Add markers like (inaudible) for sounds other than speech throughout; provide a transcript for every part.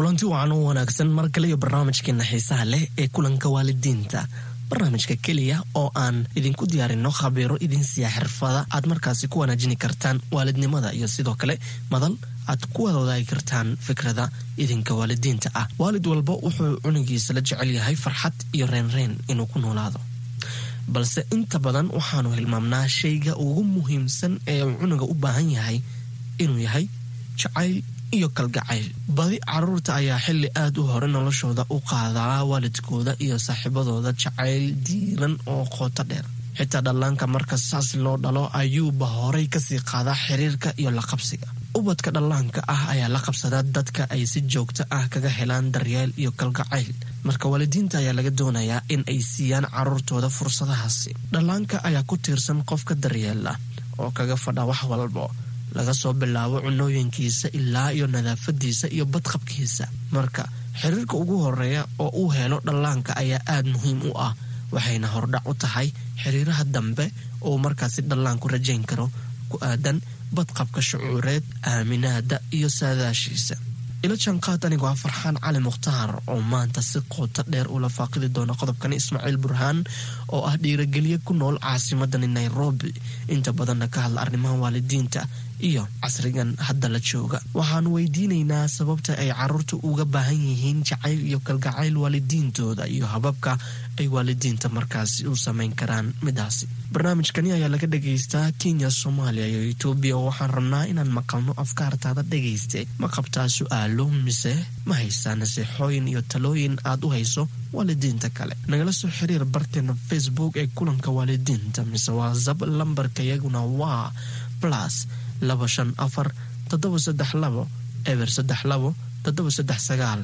kulanti wacan u wanaagsan mar kale iyo barnaamijkeena xiisaha leh ee kulanka waalidiinta. Barnaamijka keliya oo aan idinku diyaarino khabiiro idin siiya xirfada aad markaasi ku wanaajini kartaan waalidnimada iyo sidoo kale madal aad ku wada wadaagi kartaan fikrada idinka waalidiinta ah. Waalid walba wuxuu cunugiisa la jecel yahay farxad iyo reenreen inuu ku noolaado. Balse inta badan waxaanu hilmaamnaa shayga ugu muhiimsan ee uu cunuga u baahan yahay inuu yahay jacayl iyo kalgacayl badi carruurta ayaa xilli aad u hore noloshooda u qaadaa waalidkooda iyo saaxiibadooda jacayl diiran oo qooto dheer. Xitaa dhallaanka marka saas loo dhalo ayuuba horay ka sii qaadaa xiriirka iyo la qabsiga. Ubadka dhallaanka ah ayaa la qabsadaa dadka ay si joogto ah kaga helaan daryeel iyo kalgacayl. Marka waalidiinta ayaa laga doonayaa in ay siiyaan caruurtooda fursadahaasi. Dhallaanka ayaa ku tiirsan qofka daryeela oo kaga fadha wax walbo laga soo bilaabo cunooyinkiisa ilaa iyo nadaafadiisa iyo badqabkiisa. Marka xiriirka ugu horreeya oo uu helo dhallaanka ayaa aad muhiim u ah waxayna hordhac u tahay xiriiraha dambe oo markaasi dhallaanku rajayn karo ku aadan badqabka shucuureed aaminaada iyo saadaashiisa. Ila janqaad anigu waa farxaan cali mukhtaar oo maanta si qoota dheer ula faaqidi doona qodobkani ismaaciil burhaan oo ah dhiiragelye ku nool caasimadani nairobi. Inta badanna ka hadla arrimaha waalidiinta iyo casrigan hadda la jooga. Waxaanu weydiinaynaa sababta ay carruurta uga baahan yihiin jacayl iyo kalgacayl waalidiintooda iyo hababka ay waalidiinta markaasi u samayn karaan midaasi. Barnaamijkani ayaa laga dhagaystaa kenya soomaaliya iyo etoobiya oo waxaan rabnaa inaan maqalno afkaartaada dhagayste ma qabtaa su'aalo mise ma haysaa naseexooyin iyo talooyin aad u hayso waalidiinta kale? Nagala soo xiriir barteena facebook ee kulanka waalidiinta mise waasab lambarka iyaguna waa plus laba shan afar toddoba saddex labo eber saddex labo toddoba saddex sagaal.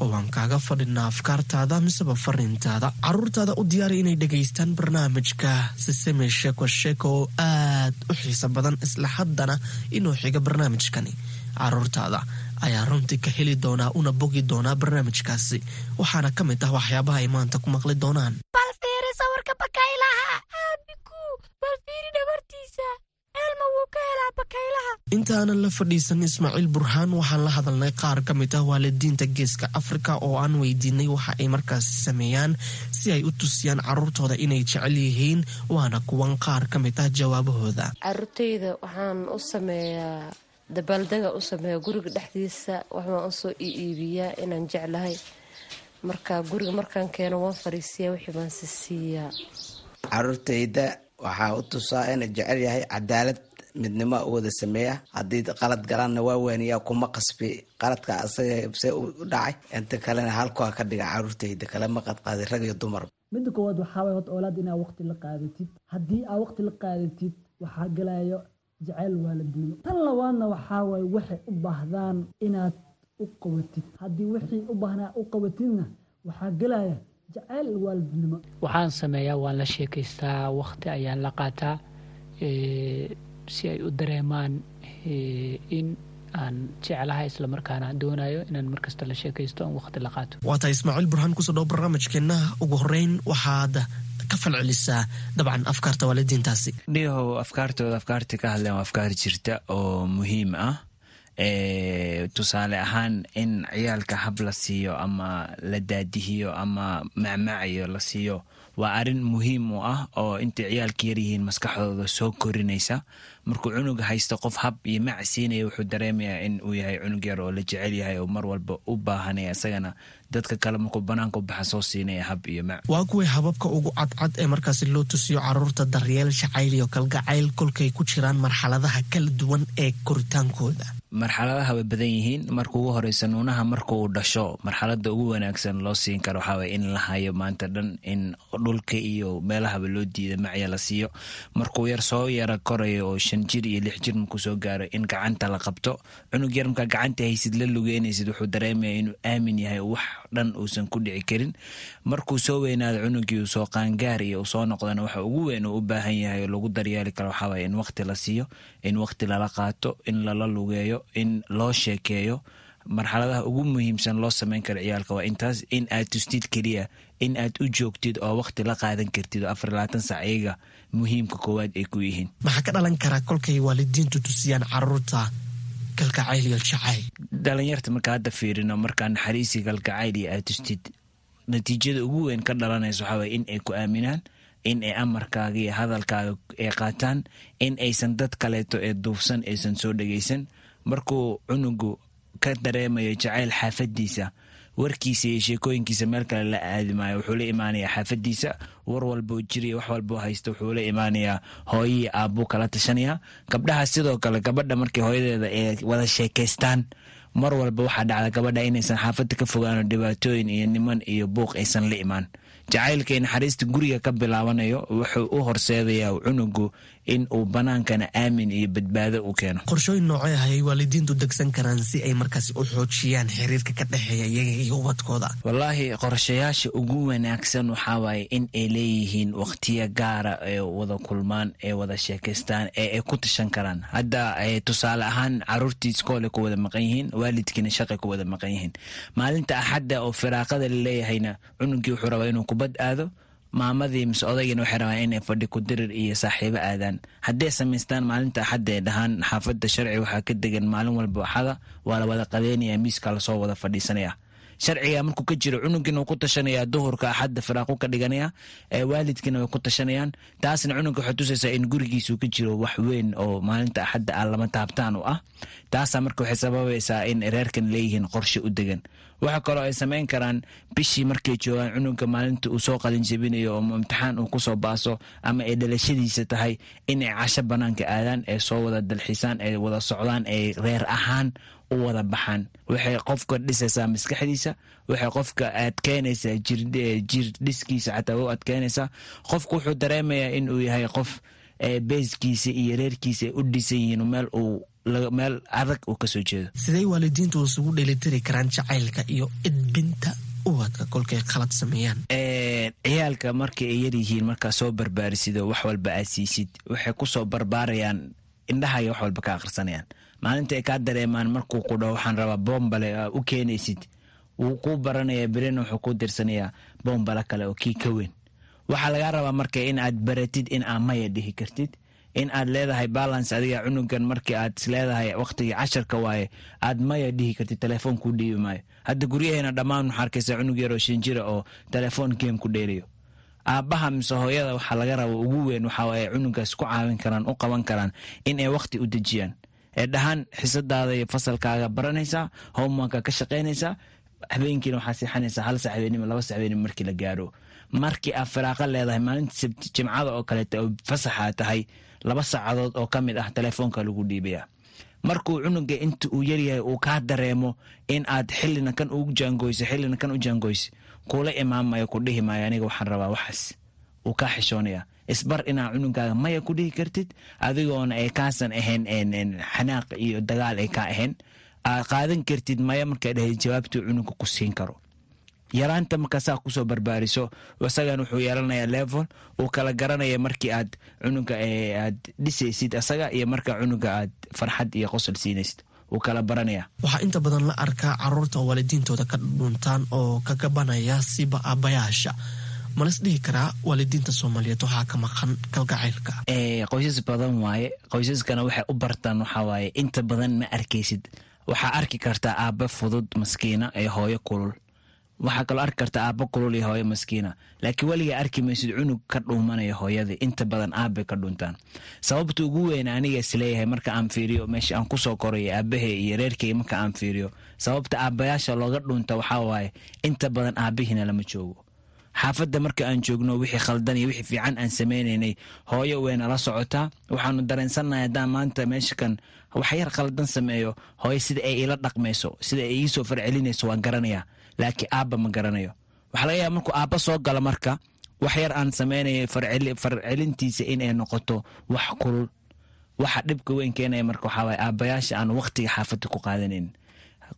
Oo waan kaaga fadhinaa afkaartaada miseba fariintaada caruurtaada u diyaari inay dhegaystaan barnaamijka. Siseme sheeko sheeko oo aad u xiiso badan isla haddana inuu xiga barnaamijkani. Caruurtaada ayaa runtii ka heli doonaa una bogi doonaa barnaamijkaasi. Waxaana ka mid ah waxyaabaha ay maanta ku maqli doonaan intaanan la fadhiisan ismaaciil burhaan waxaan la hadalnay qaar ka mid ah waalidiinta geeska afrika oo aan weydiinay waxa ay markaasi sameeyaan si ay u tusiyaan caruurtooda inay jecel yihiin waana kuwan qaar ka mid ah jawaabahooda. Caruurtayda waxaan u sameeyaa dabaaldega u sameeya guriga dhexdiisa waxbaan u soo iibiyaa inaan jeclahay. Marka guriga markaan keeno waan fariisiya wixii baan si siiyaa caruurtayda waxaa u tusaa ina jecel yahay cadaalad midnimo u wada sameeya. Haddii qalad galaanna waa weeniyaa kuma qasbi. Qaladka asaga se u dhacay inta kalena halkuha ka dhiga caruurtayda kalema qadqaaday rag iyo dumar. Midda koowaad waxaa waay horta oolaad inaa waqti la qaadatid haddii aa waqti la qaadatid waxaa galayo jacayl waalidnimo tan labaadna waxaa waaye waxay u baahdaan inaad u qabatid. Haddii wixii u baahnaa u qabatidna waxaa gelaya jacayl waalidnimo waxaan sameeyaa waan la sheekaystaa waqti ayaan la qaataa si ay u dareemaan in aan jeclahay islamarkaana doonayo inaan markasta la sheekaysto aan waqti la qaato. Waa tahay ismaaciil burhaan ku soo dhawo barnaamijkeenna. Ugu horeyn waxaad ka falcelisaa dabcan afkaarta waalidiintaasi. Dhiyahow afkaartooda afkaarta ka hadleen waa afkaar jirta oo muhiim ah. Tusaale ahaan in ciyaalka hab la siiyo ama la daadihiyo ama macmaacayo la siiyo waa arrin muhiim u ah oo intay ciyaalka yaryihiin maskaxdooda soo korinaysa. Markuu cunuga haysto qof hab iyo mac siinaya wuxuu dareemayaa in uu yahay cunug yar oo la jecel yahay oo mar walba u baahanaya. Isagana dadka kale markuu banaanka u baxa soo siinaya hab iyo mac. Waa kuwii hababka ugu cadcad ee markaasi loo tusiyo carruurta daryeel jacayl iyo kalgacayl kolkay ku jiraan marxaladaha kala duwan ee koritaankooda marxaladaha way badan yihiin. Marka ugu horeysa nuunaha marka uu dhasho marxalada ugu wanaagsan loo siin karo waxaa in la hayo maanta dhan in dhulka iyo meelahaba loo diida macya la siiyo. Markuu yar soo yara korayo oo shan jir iyo lix jir markuu soo gaaro in gacanta la qabto cunug yar markaa gacanta haysid la lugeynaysid wuxuu dareemaya inuu aamin yahay wax dhan uusan ku dhici karin. Markuu soo weynaado cunugii uu soo qaangaar iyo uu soo noqdana waxa ugu weyn uu u baahan yahay oo lagu daryeeli karo waxaa in waqti la siiyo in waqti lala qaato in lala lugeeyo in loo sheekeeyo marxaladaha ugu muhiimsan loo sameyn karo ciyaalka waa intaas in aad tustid keliya in aad u joogtid oo waqti la qaadan kartid oo afar labaatan sac iyaga muhiimka koowaad ay ku yihiin. Maxaa ka dhalan karaa kolkay waalidiintu tusiyaan carruurta kalgacayl iyo jacayl? Dhalinyarta marka hadda fiirino markaa naxariisi kalgacayl iyo aad tustid natiijada ugu weyn ka dhalanaysa waxaa in ay ku aaminaan in ay amarkaaga iyo hadalkaaga ay qaataan in aysan dad kaleeto ee duufsan aysan soo dhegeysan markuu cunugu ka dareemayo jacayl xaafadiisa warkiisa iyo sheekooyinkiisa meel kale la aadi maayo wuxuu la imaanayaa xaafadiisa. War walboo jiriya wax walboo haysta wuxuu la imaanayaa hooyii aabbuu kala tashanaya gabdhaha sidoo kale gabadha markii hooyadeeda ay wada sheekaystaan mar walba waxaa dhacda gabadha inaysan xaafadda ka fogaano dhibaatooyin iyo niman iyo buuq aysan la imaan. Jacaylka naxariista guriga ka bilaabanayo wuxuu u horseedayaa cunugu in uu banaankana aamin iyo badbaado u keeno. Qorshooyin noocay ahayay waalidiintu degsan karaan si ay markaasi u xoojiyaan xiriirka ka dhexeeya iyaga iyo ubadkooda? Wallaahi qorshayaasha ugu wanaagsan waxaa waaye in ay leeyihiin waqtiyo gaara ee wada kulmaan ee wada sheekaystaan ee ay ku tashan karaan. Hadda tusaale ahaan caruurtii iskoole ku wada maqan yihiin waalidkiina shaqay ku wada maqan yihiin. Maalinta axadda oo firaaqada laleeyahayna cunugii wuxuu rabaa inuu kubad aado maamadii mise odaygiina waxay rabaan inay fadhi kudirir iyo saaxiibo aadaan. Hadday samaystaan maalinta axadda ee dhahaan xaafadda sharci waxaa ka degan maalin walba axada waa la wada qadeynaya miiska la soo wada fadhiisanaya sharciga markuu ka jiro cunuggiina wuu ku tashanaya duhurka axadda firaaqu ka dhiganaya waalidkiina way ku tashanayaan. Taasna cunugga waxay tusaysaa in gurigiisuu ka jiro wax weyn oo maalinta axadda ah lama taabtaan u ah. Taasaa marka waxay sababaysaa in reerkan leeyihiin qorshe u degan waxa kaloo ay samayn karaan bishii markay joogaan cunugga maalinta uu soo qalin jebinayo oo imtixaan uu ku soo baaso ama ay dhalashadiisa tahay inay casho banaanka aadaan ee soo wada dalxisaan ee wada socdaan ee reer ahaan u wada baxaan. Waxay qofka dhisaysaa maskaxdiisa waxay qofka adkeynaysaa jir dhiskiisa xataa u adkeynaysaa qofku wuxuu dareemayaa in uu yahay qof beeskiisa iyo reerkiisa ay u dhisan yihiin meel uu meel adag uu ka soo jeedo. Siday waalidiintu isugu dheelitiri karaan jacaylka iyo edbinta ubadka kolkay khalad sameeyaan. Ciyaalka markay ay yaryihiin markaa soo barbaarisido wax walba aad siisid waxay ku soo barbaarayaan indhahaya wax walba ka akhrisanayaan maalinta ay kaa dareemaan markuu ku dhaho waxaan rabaa boombale u keenaysid. Wuu kuu baranaya berina wuxuu ku dirsanayaa boombale kale oo kii ka weyn. Waxaa lagaa rabaa marka in aad baratid in aad maya dhihi kartid in aad leedahay balance adiga cunugan markii aad isleedahay waqtigii casharka waaye aad maya dhihi kartid telefoon kuu dhiibi maayo. Hadda guryaheena dhammaan waxaa arkaysa cunug yaroo shan jira oo telefoon game ku dheelayo aabbaha mise hooyada waxaa laga raba ugu weyn waxaa waaye cunugaas ku caawin karaan u qaban karaan in ay waqti u dejiyaan ee dhahaan xisadaada iyo fasalkaaga baranaysaa homeworka ka shaqaynaysaa habeenkiina waxaa seexanaysaa hal sac habeenimo laba sac habeenimo markii la gaaro. Markii aad firaaqa leedahay maalinta jimcada oo kaleeta oo fasaxa tahay laba saacadood oo ka mid ah telefoonka lagu dhiibaya markuu cunuga inta uu yaryahay uu kaa dareemo in aad xilina kan ugu jaangoyso xilina kan u jaangoyso kuula imaamayo ku dhihi maayo aniga waxaan rabaa waxaas. Uu kaa xishoonaya isbar inaa cunugaaga maya ku dhihi kartid adigoona ay kaasan ahayn xanaaq iyo dagaal ay kaa ahayn aad qaadan kartid maya markaa dhahay jawaabtuu cunuga ku siin karo. Yaraanta markaasaa ku soo barbaariso isagan wuxuu yeelanayaa level uu kala garanaya markii aad cunuga aad dhisaysid asaga iyo markaa cunuga aad farxad iyo qosol siinaysid. Wuu kala baranaya waxaa inta badan la arkaa carruurta oo waalidiintooda ka dhuntaan oo ka gabanaya siba aabbayaasha malas dhihi karaa waalidiinta soomaaliyeed? Waxaa ka maqan kalgacaylka qoysas badan waaye qoysaskana waxay u bartaan waxaa waaye inta badan ma arkaysid. Waxaa arki kartaa aabba fudud maskiina ee hooyo kulul. Waxaa kaloo arki karta aabba kulul iyo hooyo maskiina. Laakiin weligaa arki maysid cunug ka dhuumanaya hooyadii inta badan aabbay ka dhuntaan sababta ugu weyn aniga is leeyahay marka aan fiiriyo meesha aan ku soo korayo aabahe iyo reerkay marka aan fiiriyo sababta aabbayaasha looga dhunta waxaa waaye inta badan aabihiina lama joogo xaafadda marka aan joogno wixii khaldan iyo wixii fiican aan sameynaynay hooyo wayna la socotaa waxaanu dareensannahay haddaan maanta meesha kan wax yar khaldan sameeyo hooyo sida ay ila dhaqmayso sida ay iisoo farcelinayso waan garanayaa laakiin aabba ma garanayo. Waxaa laga yaaba markuu aabba soo gala marka wax yar aan sameynaya farcelintiisa inay noqoto wax kulul waxa dhibka weyn keenaya marka waxaa waye aabbayaasha aan waqtiga xaafadda ku qaadanayn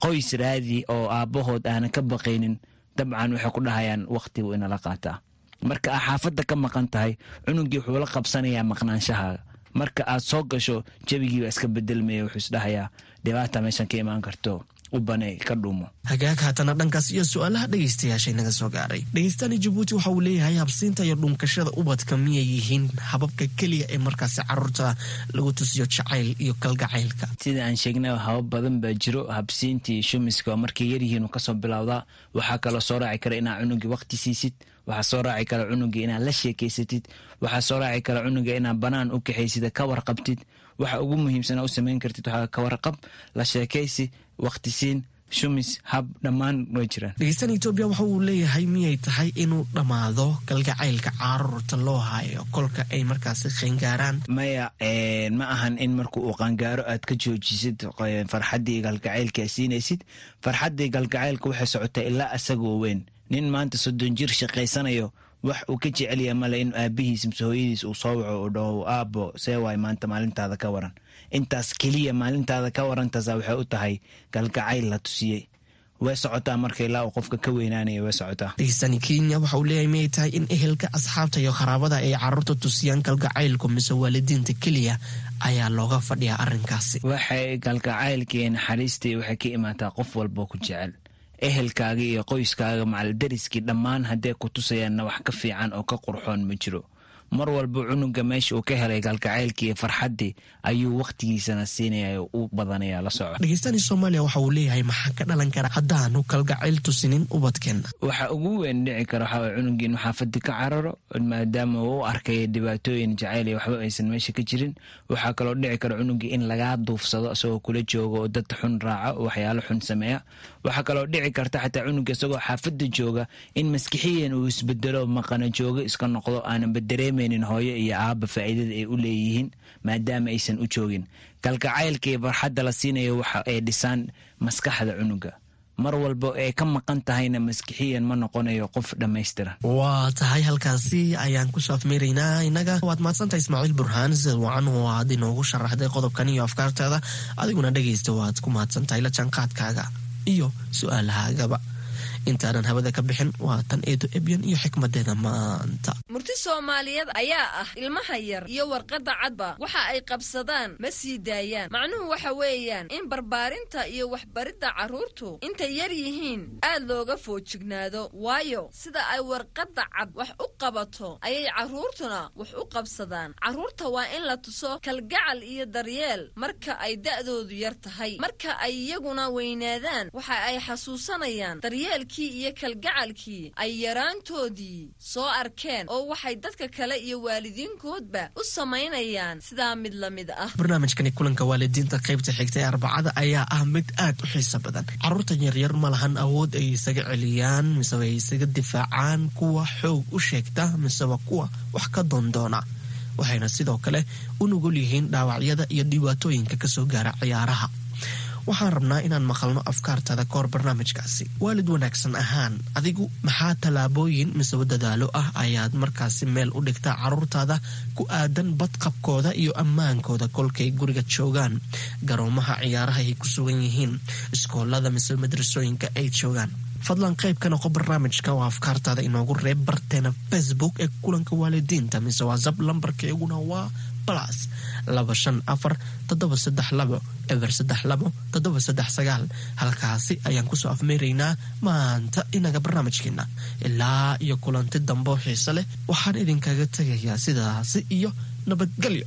qoys raadi oo aabbahood aanan ka baqaynin dabcan waxay ku dhahayaan waqtigu inala qaataa. Marka aa xaafadda ka maqan tahay cunugii wuxuu la qabsanayaa maqnaanshahaaga marka aad soo gasho jabigiiba iska bedelmaya wuxuu isdhahayaa dhibaata meeshan ka imaan karto u bane ka dhuumo hagaag haatana dhankaas iyo su'aalaha dhegaystayaashay naga soo gaaray. Dhegeystaani jabuuti waxa uu leeyahay habsiinta iyo dhunkashada ubadka miyay yihiin hababka keliya ee markaasi carruurta lagu tusiyo jacayl iyo kalgacaylka. Sida aan sheegnay habab badan baa jiro. Habsiintii shumiska markay yaryihiin ka soo bilowdaa. Waxaa kaloo soo raaci kara inaa cunugii waqti siisid. Waxaa soo raaci kara cunugii inaad la sheekeysatid waxaa soo raaci kara cunuga inaad banaan u kaxaysida ka warqabtid. Waxa ugu muhiimsana u samayn kartid waxaa ka warqab la sheekaysi waqtisiin shumis hab dhammaan way jiraan. Dhegeystan etoobiya waxa uu leeyahay miyay tahay inuu dhammaado kalgacaylka carruurta loo hayo kolka ay markaasi qayngaaraan maya ma ahan in marka uu qaangaaro aad ka joojisid farxaddii galgacaylka siinaysid. Farxaddii galgacaylka waxay socotaa ilaa asagoo weyn nin maanta soddon jir shaqaysanayo wax uu ka jecelya male in aabihiis mise hooyadiis uu soo waco uu dhaho aabo see waay maanta maalintaada ka waran. Intaas keliya maalintaada ka warantaasa waxay u tahay galgacayl la tusiyey. Way socotaa marka ilaa uu qofka ka weynaanaya way socotaa. Dhegeystani kenya waxa uu leeyahay miyay tahay in ehelka asxaabta iyo qaraabada ay carruurta tusiyaan kalgacaylku mise waalidiinta keliya ayaa looga fadhiyaa arrinkaasi. Waxay galgacaylkii naxariistii waxay ka imaataa qof walboo ku jecel ehelkaaga iyo qoyskaaga macaldariskii dhammaan haddee ku tusayaanna wax ka fiican oo ka qurxoon ma jiro mar walba cunuga meesha uu ka helay galgacaylkii iyo farxaddii ayuu wakhtigiisana siinaya u badanaya la soco. Dhegeystani soomaaliya waxa uu leeyahay maxaa ka dhalan kara? Haddaanu kalgacayl tusinin ubadkeenna waxa ugu weyn dhici kara waxaa cunugii inuu xaafadii ka cararo maadaama uu u arkay dhibaatooyin jacayl iyo waxba aysan meesha ka jirin. Waxaa kaloo dhici kara cunugii in lagaa duufsado isagoo kula jooga oo dad xun raaca waxyaalo xun sameeya. Waxaa kaloo dhici karta xataa cunuga isagoo xaafada jooga in maskixiyan uu isbedelo maqana joogo iska noqdo aananba dareemaynin hooyo iyo aaba faa'iidada ay u leeyihiin maadaama aysan u joogin. Galgacaylka iyo farxadda la siinayo waxa ay dhisaan maskaxda cunuga. Mar walba ay ka maqan tahayna maskixiyan ma noqonayo qof dhammaystira. Waa tahay halkaasi ayaan ku soo afmeeraynaa innaga waad mahadsantahay ismaaciil burhaan wacan oo aad inoogu sharaxday qodobkan iyo afkaarteeda. Adiguna dhegaysta waad ku mahadsantahay la jaanqaadkaaga iyo su'aalahaagaba intaanan habada ka bixin waa tan eedo ebyan iyo xikmadeeda maanta. Murti soomaaliyeed ayaa ah ilmaha yar iyo warqadda cadba. Waxa ay qabsadaan ma sii daayaan. Macnuhu waxa weeyaan in barbaarinta iyo waxbaridda carruurtu intay yar yihiin aad looga foojignaado. Waayo sida ay warqadda cad wax u qabato ayay carruurtuna wax u qabsadaan. Carruurta waa in la tuso kalgacal iyo daryeel marka ay da'doodu yar tahay. Marka ay iyaguna weynaadaan waxa ay xasuusanayaan daryeelkii iyo kalgacalkii ay yaraantoodii soo arkeen oo waxay dadka kale iyo waalidiinkoodba u samaynayaan sidaa mid la mid ah. Barnaamijkani kulanka waalidiinta qaybta xigta ee arbacada ayaa ah mid aad u xiiso badan. Carruurtan yaryar ma lahan awood ay isaga celiyaan miseba ay isaga difaacaan kuwa xoog u sheegta miseba kuwa wax ka doondoona waxayna sidoo kale u nugul yihiin dhaawacyada iyo dhibaatooyinka ka soo gaara ciyaaraha waxaan rabnaa inaan maqalno afkaartada kahor barnaamijkaasi. Waalid wanaagsan ahaan adigu maxaa tallaabooyin miseba dadaalo ah ayaad markaasi meel u dhigtaa caruurtaada ku aadan badqabkooda iyo ammaankooda kolkay guriga joogaan? Garoomaha ciyaaraha ay ku sugan yihiin iskoolada miseba madrasooyinka ay joogaan fadlan qayb ka noqo barnaamijka oo afkaartaada inoogu reeb barteena facebook ee kulanka waalidiinta mise whatsapp lambarkeeguna waa plus laba shan afar toddoba saddex labo eber saddex labo toddoba saddex sagaal. Halkaasi ayaan ku soo afmeeraynaa maanta inaga barnaamijkeena ilaa iyo kulanti dambo xiise leh waxaan idinkaga tegayaa sidaasi iyo nabadgelyo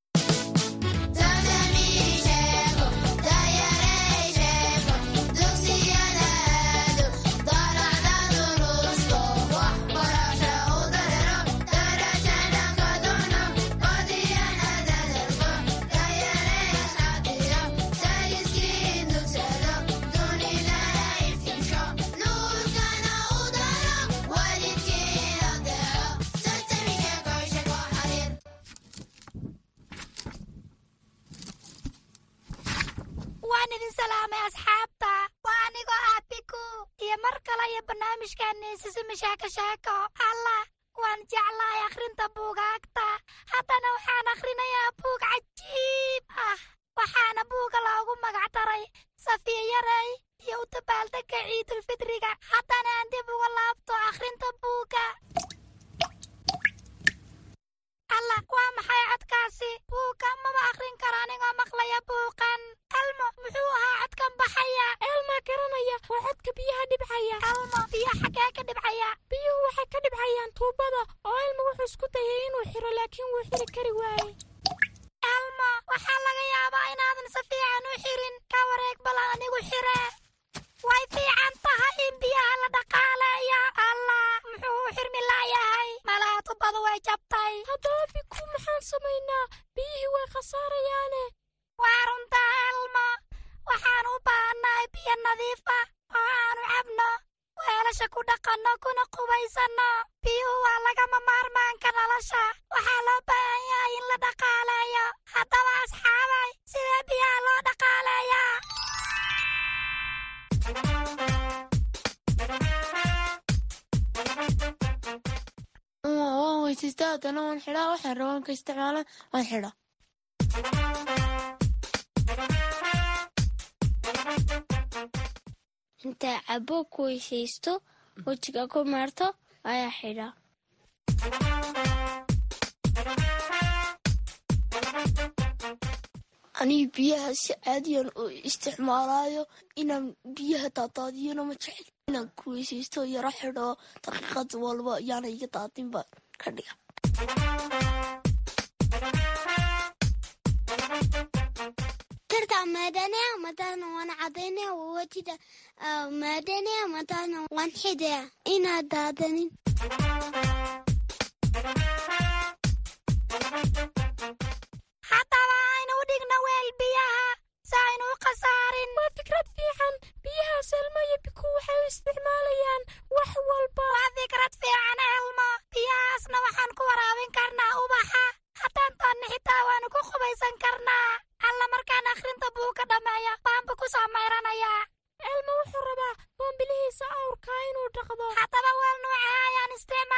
med Shaka Shaka. haddana waan xidhaa waxaan raba anka isticmaala waan xidhaa intaa cabo ku weyshaysto wejiga ku maarto ayaa xidhaa aniga biyaha si caadiyan u isticmaalaayo inaan biyaha daadaadiyona ma jecel inaan ku weysaysto yaro xidho daqiiqad walba yaana iga daadinba ka dhiga maadana matana waan xidaya inaad daadanin uh, xataa waaynu u dhigno weel biyaha saaynu u khasaarin waa fikrad fiican biyahaas elmo iyo biku waxay u isticmaalayaan wax walba. Waa digrad fiican elmo biyahaasna waxaan ku waraabin karnaa ubaxa. Haddaan doonna xitaa waanu ku qubaysan karnaa. Alla markaan akhrinta buuka dhammeeya baanba ku soo mayranayaa. Elmo wuxuu rabaa boombilihiisa awrkaa inuu dhaqdo. Haddaba weel nuucaha ayaan isticma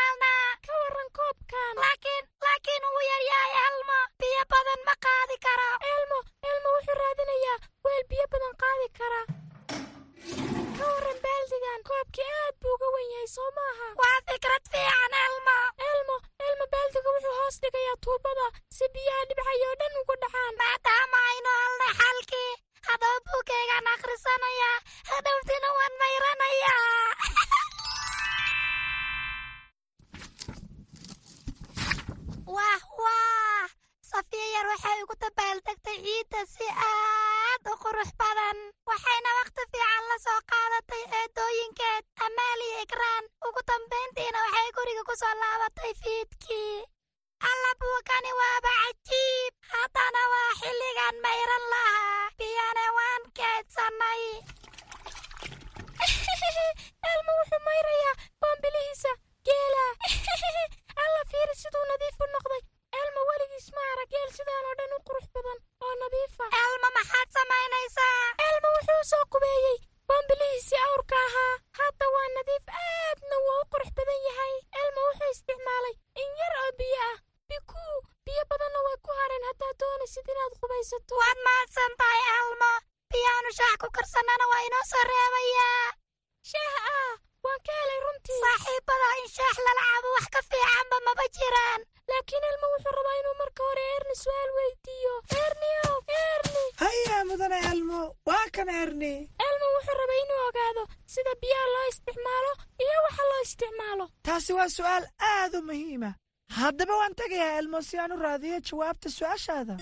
waa su'aal aad u muhiima. Ah haddaba waan tegayaa elmo si aan u raadiyo jawaabta su'aashaada.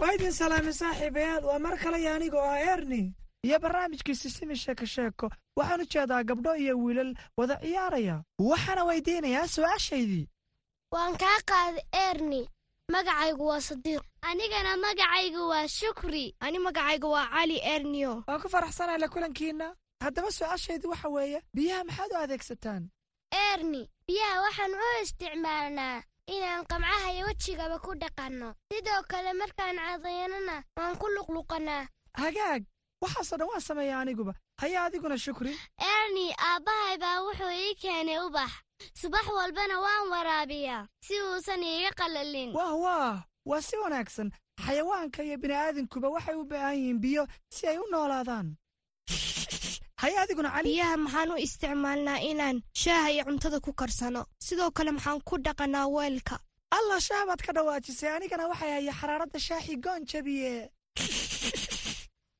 Waa idin salaamay saaxiibayaal waa mar kale yo anigoo ah erni iyo barnaamijkiisi simi sheeko sheeko waxaan u jeedaa gabdho iyo wiilal wada ciyaaraya. Waxaana weydiinayaa su'aashaydii. Waan kaa qaaday erni magacaygu waa sadiiq. Anigana magacaygu waa shukri. Ani magacaygu waa cali erniyo waan ku faraxsanahay la kulankiinna? haddaba su'aashaydu waxa weeye biyaha maxaad u adeegsataan? Erni biyaha waxaan u isticmaalnaa inaan qamcaha iyo wejigaba ku dhaqanno. Sidoo kale markaan cadayanana waan ku luqluqanaa. Hagaag waxaasoo dhan waan sameeya aniguba. Haya adiguna shukri. Erni aabbahay baa wuxuu ii keenay ubax. Subax walbana waan waraabiyaa si uusan iiga qallalin. Wah waah waa si wanaagsan. Xayawaanka iyo bini aadankuba waxay u baahan yihiin biyo si ay u noolaadaan. (laughs) haya adiguna cali biyaha maxaan u isticmaalnaa inaan shaaha iyo cuntada ku karsano. Sidoo kale maxaan ku dhaqanaa weelka. Allah shaah baad ka dhawaajisay anigana waxay haya xaraaradda shaaxi goon jabiye.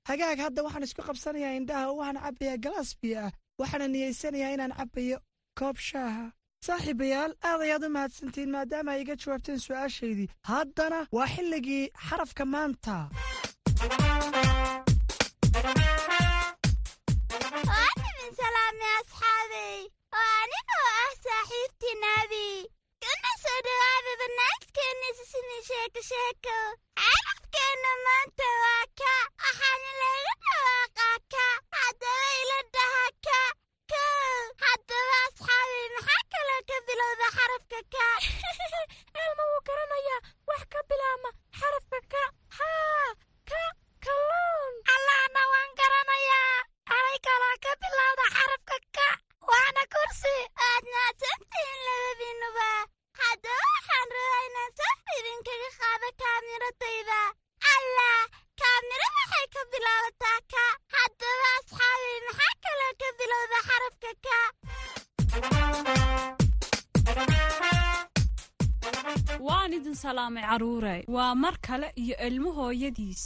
Hagaag hadda waxaan isku qabsanayaa indhaha waxaan cabbayaa galaas biyo ah waxaana niyeysanayaa inaan cabbayo koob shaaha. Saaxiibayaal aad ayaad u mahadsantihiin maadaama ay iga jawaabteen su'aashaydii. Haddana waa xilligii xarafka maanta salaamay asxaabey oo anigoo ah saaxiibtii naabi kuna soo dhawaada barnaamijkeenna sisimi sheeko sheeko xarafkeenna maanta waa ka waxaana laga dhawaaqaa ka haddaba ila dhaha ka kow haddaba asxaabey maxaa kaloo ka bilowda xarafka ka elma wuu garanayaa wax ka bilaabma xarafka ka haa ka kalluun allahna waan garanayaa kaloo ka bilowda xarafka ka waana kursi. Aad mahadsantihiin labadiinuba haddaba waxaan rabaa inaan saf idinkaga qaado kaamiradayda allah kaamiro waxay ka bilaabataa ka. Haddaba asxaabey maxaa kaloo ka bilowda xarafka ka? Waan idin salaamay carruuray waa mar kale iyo ilmo hooyadiis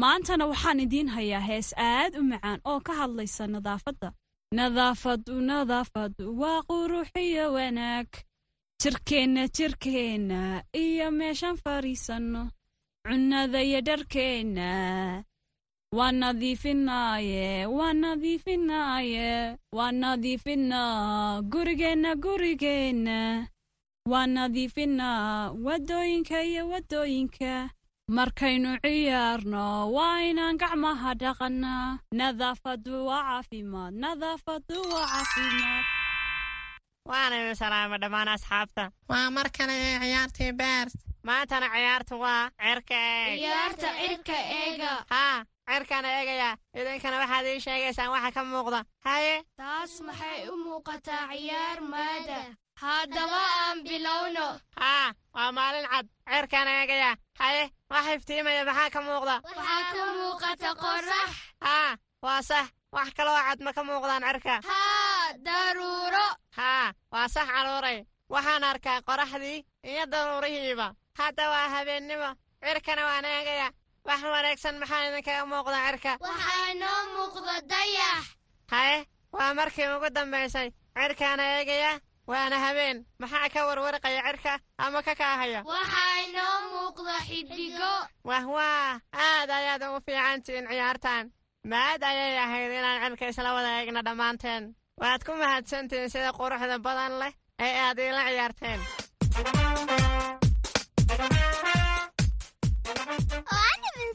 maantana waxaan idiin hayaa hees aad u macaan oo ka hadlaysa nadaafadda. Nadaafadu nadaafadu waa qurux iyo wanaag. Jirkeenna jirkeenna iyo meeshaan fadhiisanno cunnada iyo dharkeenna waa nadiifinaaye waa nadiifinaaye waa nadiifinaa gurigeenna gurigeenna. Waa nadiifinaa waddooyinka iyo waddooyinka markaynu ciyaarno waa inaan gacmaha dhaqannaa nadaafadu waa caafimaad nadaafadu waa caafimaad. Waana idin salaama dhammaan asxaabta. Waa mar kale ee ciyaartii beers maantana ciyaartu waa cirka eeg ciyaarta cirka eega. Haa cirkana eegaya idinkana waxaad ii sheegaysaan waxa ka muuqda. Haye? Taas maxay u muuqataa ciyaar maada? Haddaba aan bilowno. Haa waa maalin cad. Cirkana eegaya haye wax iftiimaya maxaa ka muuqda. Waxaa ka muuqata qorax haa waa sax. Wax kaloo cad ma ka muuqdaan cirka. Haa daruuro. Haa waa sax caruuray. Waxaan arkaa qoraxdii iyo daruurihiiba. Hadda waa habeennimo cirkana waan eegaya wax wanaagsan maxaa idinkaga muuqda cirka? Waxaa inoo muuqda dayax. Haye waa markii ugu dambaysay cirkaana eegaya waana habeen. Maxaa ka warwarqaya cirka ama ka kaahaya? Waxaa inoo muuqda xiddigo wah waa aad ayaad ugu fiicantihiin ciyaartan maad ayay ahayd inaan cirka isla wada eegna dhammaanteen. Waad ku mahadsantihiin sida quruxda badan leh ee aad iila ciyaarteen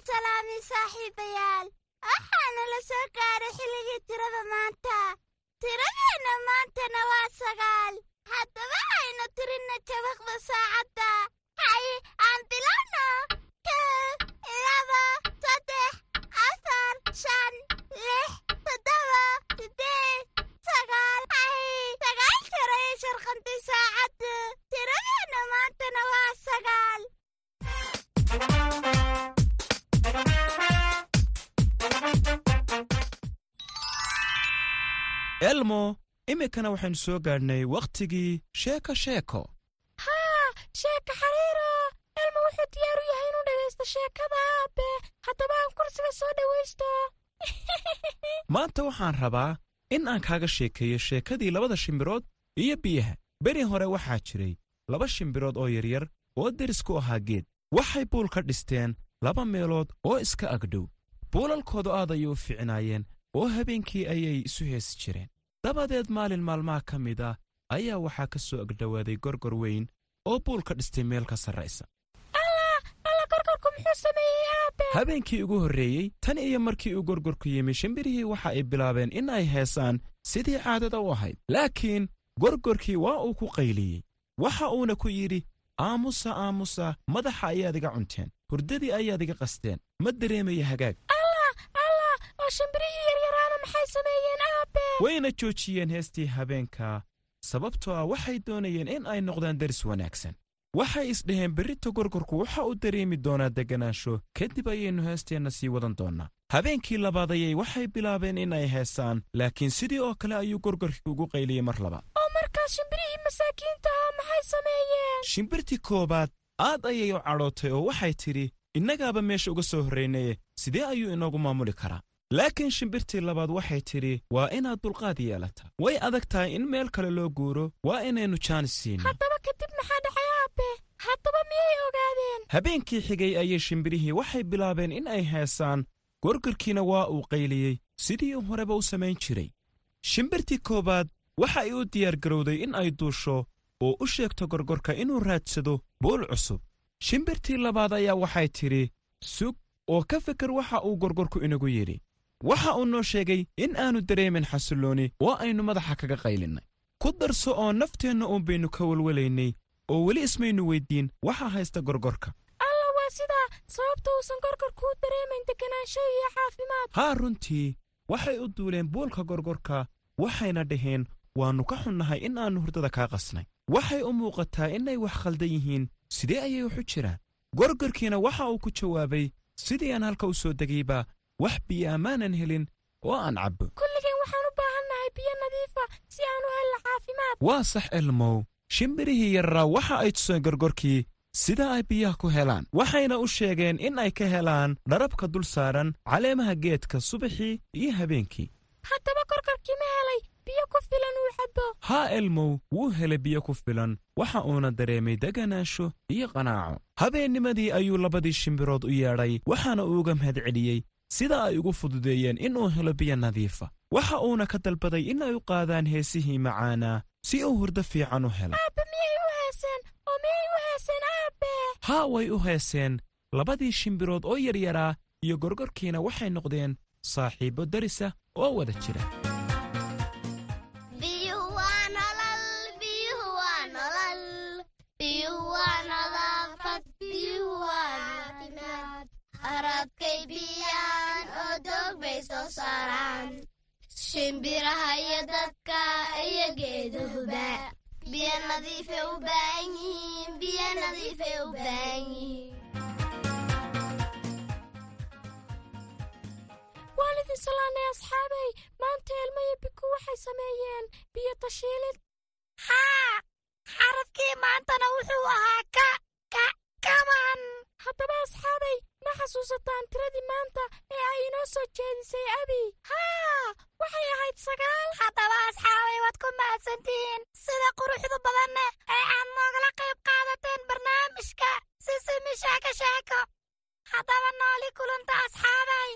salaamay saaxiibayaal waxaana la soo gaaray xilligii tirada maanta. Tiradeenna maantana waa sagaal. Haddaba aynu tirinna jabaqda saacadda. Hay aan bilowno kow laba saddex afar shan lix toddoba siddeed sagaal. Hay sagaal jeer ayay sharqantay saacaddu tiradeenna maantana waa sagaal elmo iminkana waxaynu soo gaadhnay wakhtigii sheeko sheeko. Haa sheeka xariiro! Elmo wuxuu diyaar u yahay inuu dhegaysto sheekada aabe. Haddaba aan kursiga soo dhowaysto (laughs) maanta waxaan rabaa in aan kaaga sheekeeyo sheekadii labada shimbirood iyo biyaha. Beri hore waxaa jiray laba shimbirood oo yaryar oo deris ku ahaa geed. Waxay buul ka dhisteen laba meelood oo iska agdhow buulalkoodu aad ayay u ficnaayeen oo habeenkii ayay isu heesi jireen. Dabadeed maalin maalmaha ka mid ah ayaa waxaa ka soo agdhowaaday gorgor weyn oo buul ka dhistay meel ka sarraysa. Alla gorgorku muxuu sameeyey aabe habeenkii ugu horreeyey tan iyo markii uu gorgorku yimi shimbirihii waxa ay bilaabeen in ay heesaan sidii caadada u ahayd. Laakiin gorgorkii waa uu ku qayliyey. Waxa uuna ku yidhi aamusa aamusa madaxa ayaad iga cunteen hurdadii ayaad iga qasteen ma dareemaya hagaag oo shimbirihii yaryaraana maxay sameeyeen aabe? Wayna joojiyeen heestii habeenka sababtoo ah waxay doonayeen in ay noqdaan daris wanaagsan. Waxay isdhaheen berrita gorgorku waxa uu dareemi doonaa degganaansho kadib ayaynu heesteenna sii wadan doonnaa. Habeenkii labaad ayay waxay bilaabeen in ay heesaan laakiin sidii oo kale ayuu gorgorkii ugu qayliyey mar labaad oo markaas shimbirihii masaakiinta ah maxay sameeyeen? Shimbirtii koowaad aad ayay u cadhootay oo waxay tidhi innagaaba meesha uga soo horraynaye sidee ayuu inoogu maamuli karaa laakiin shimbirtii labaad waxay tidhi waa inaad dulqaad yeelataa. Way adag tahay in meel kale loo guuro. Waa inaynu jaanis siinno haddaba kadib maxaa dhacay aabe? Haddaba miyay ogaadeen? Habeenkii xigay ayay shimbirihii waxay bilaabeen in ay heesaan gorgorkiina waa uu qayliyey. Sidii uu horeba u samayn jiray. Shimbirtii koowaad waxa ay u diyaargarowday in ay duusho oo u sheegto gorgorka inuu raadsado buul cusub. Shimbirtii labaad ayaa waxay tidhi sug oo ka fikir waxa uu gorgorku inagu yidhi waxa uu noo sheegay in aannu dareemin xasillooni oo aynu madaxa kaga qaylinnay. Ku darso oo nafteenna uun baynu ka welwelaynay oo weli ismaynu weyddiin waxa haysta gorgorka. Alla waa sidaa sababta uusan gorgorku u dareemayn deganaansho iyo caafimaad. Haa runtii waxay u duuleen buulka gorgorka waxayna dhaheen waannu ka xunnahay in aannu hurdada kaa qasnay. Waxay u muuqataa inay wax khaldan yihiin sidee ayay wax u jiraan? Gorgorkiina waxa uu ku jawaabay sidii aan halka u soo degayba wax biyo ammaanan helin oo aan cabbo. Kulligeen waxaan u baahannahay biyo nadiifa si aan u helno caafimaad. Waa sax elmow shimbirihii yarraa waxa ay tuseen gorgorkii sida ay biyaha ku helaan. Waxayna u sheegeen in ay ka helaan dharabka dul saaran caleemaha geedka subaxii iyo habeenkii. Haddaba gorgorkii ma helay biyo ku filan uu cabbo haa elmow wuu helay biyo ku filan. Waxa uuna dareemay deganaansho iyo qanaaco. Habeennimadii ayuu labadii shimbirood u yeedhay waxaana uuga mahad celiyey sida ay ugu fududeeyeen inuu helo biyo nadiifa. Waxa uuna ka dalbaday in ay u qaadaan heesihii macaanaa si uu hurdo fiican u helo. Haa way u heeseen. Labadii shimbirood oo yaryaraa iyo gorgorkiina waxay noqdeen saaxiibbo darisa oo wada jira shimbiraha iyo dadka iyo geedahuba biyo nadiifay u baahan yihiin biyo nadiifay u baahan yihiin waan idin salaanay asxaabay maanta elmo iyo biku waxay sameeyeen biyo tashiilid. Haa xarafkii maantana wuxuu ahaa ka ka kaman haddaba asxaabay ma xasuusataan tiradii maanta ee ay inoo soo jeedisay abi. Ahayd sagaal haddaba asxaabay waad ku mahadsantihiin sida quruxdu badanne ee aad noogala qayb qaadateen barnaamijka sisimi sheeko haddaba nooli kulanta asxaabay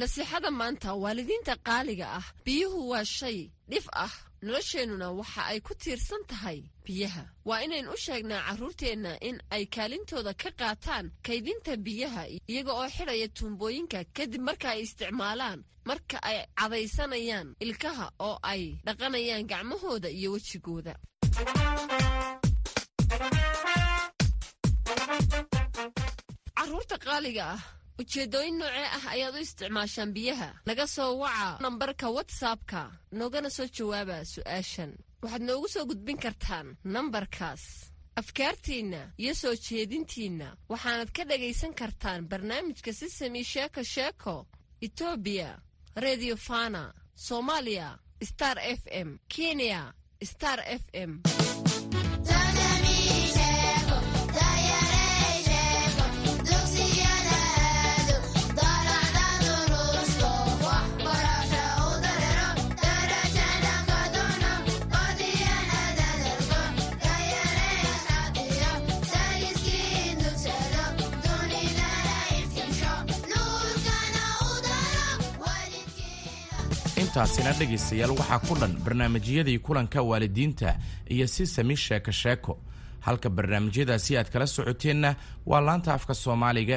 nasiixada maanta waalidiinta qaaliga ah biyuhu waa shay dhif ah nolosheennuna waxa ay ku tiirsan tahay biyaha. Waa inayn u sheegnaa carruurteenna in ay kaalintooda ka qaataan kaydinta biyaha iyaga oo xidhaya tuumbooyinka kadib marka ay isticmaalaan marka ay cadaysanayaan ilkaha oo ay dhaqanayaan gacmahooda iyo wejigooda. Carruurta qaaliga ah ujeeddooyin noocee ah ayaad u isticmaashaan biyaha? Naga soo waca nambarka watsapka noogana soo jawaaba su'aashan. Waxaad noogu soo gudbin kartaan nambarkaas. Afkaartiinna iyo soo jeedintiinna waxaanad ka dhagaysan kartaan barnaamijka sisami sheeko sheeko etoobiya redio fana soomaaliya star f m kenya star f m intaasina dhegaystayaal waxaa ku dhan barnaamijyadii kulanka waalidiinta iyo si sami sheeko sheeko halka barnaamijyadaasi aad kala socoteenna waa laanta afka soomaaliga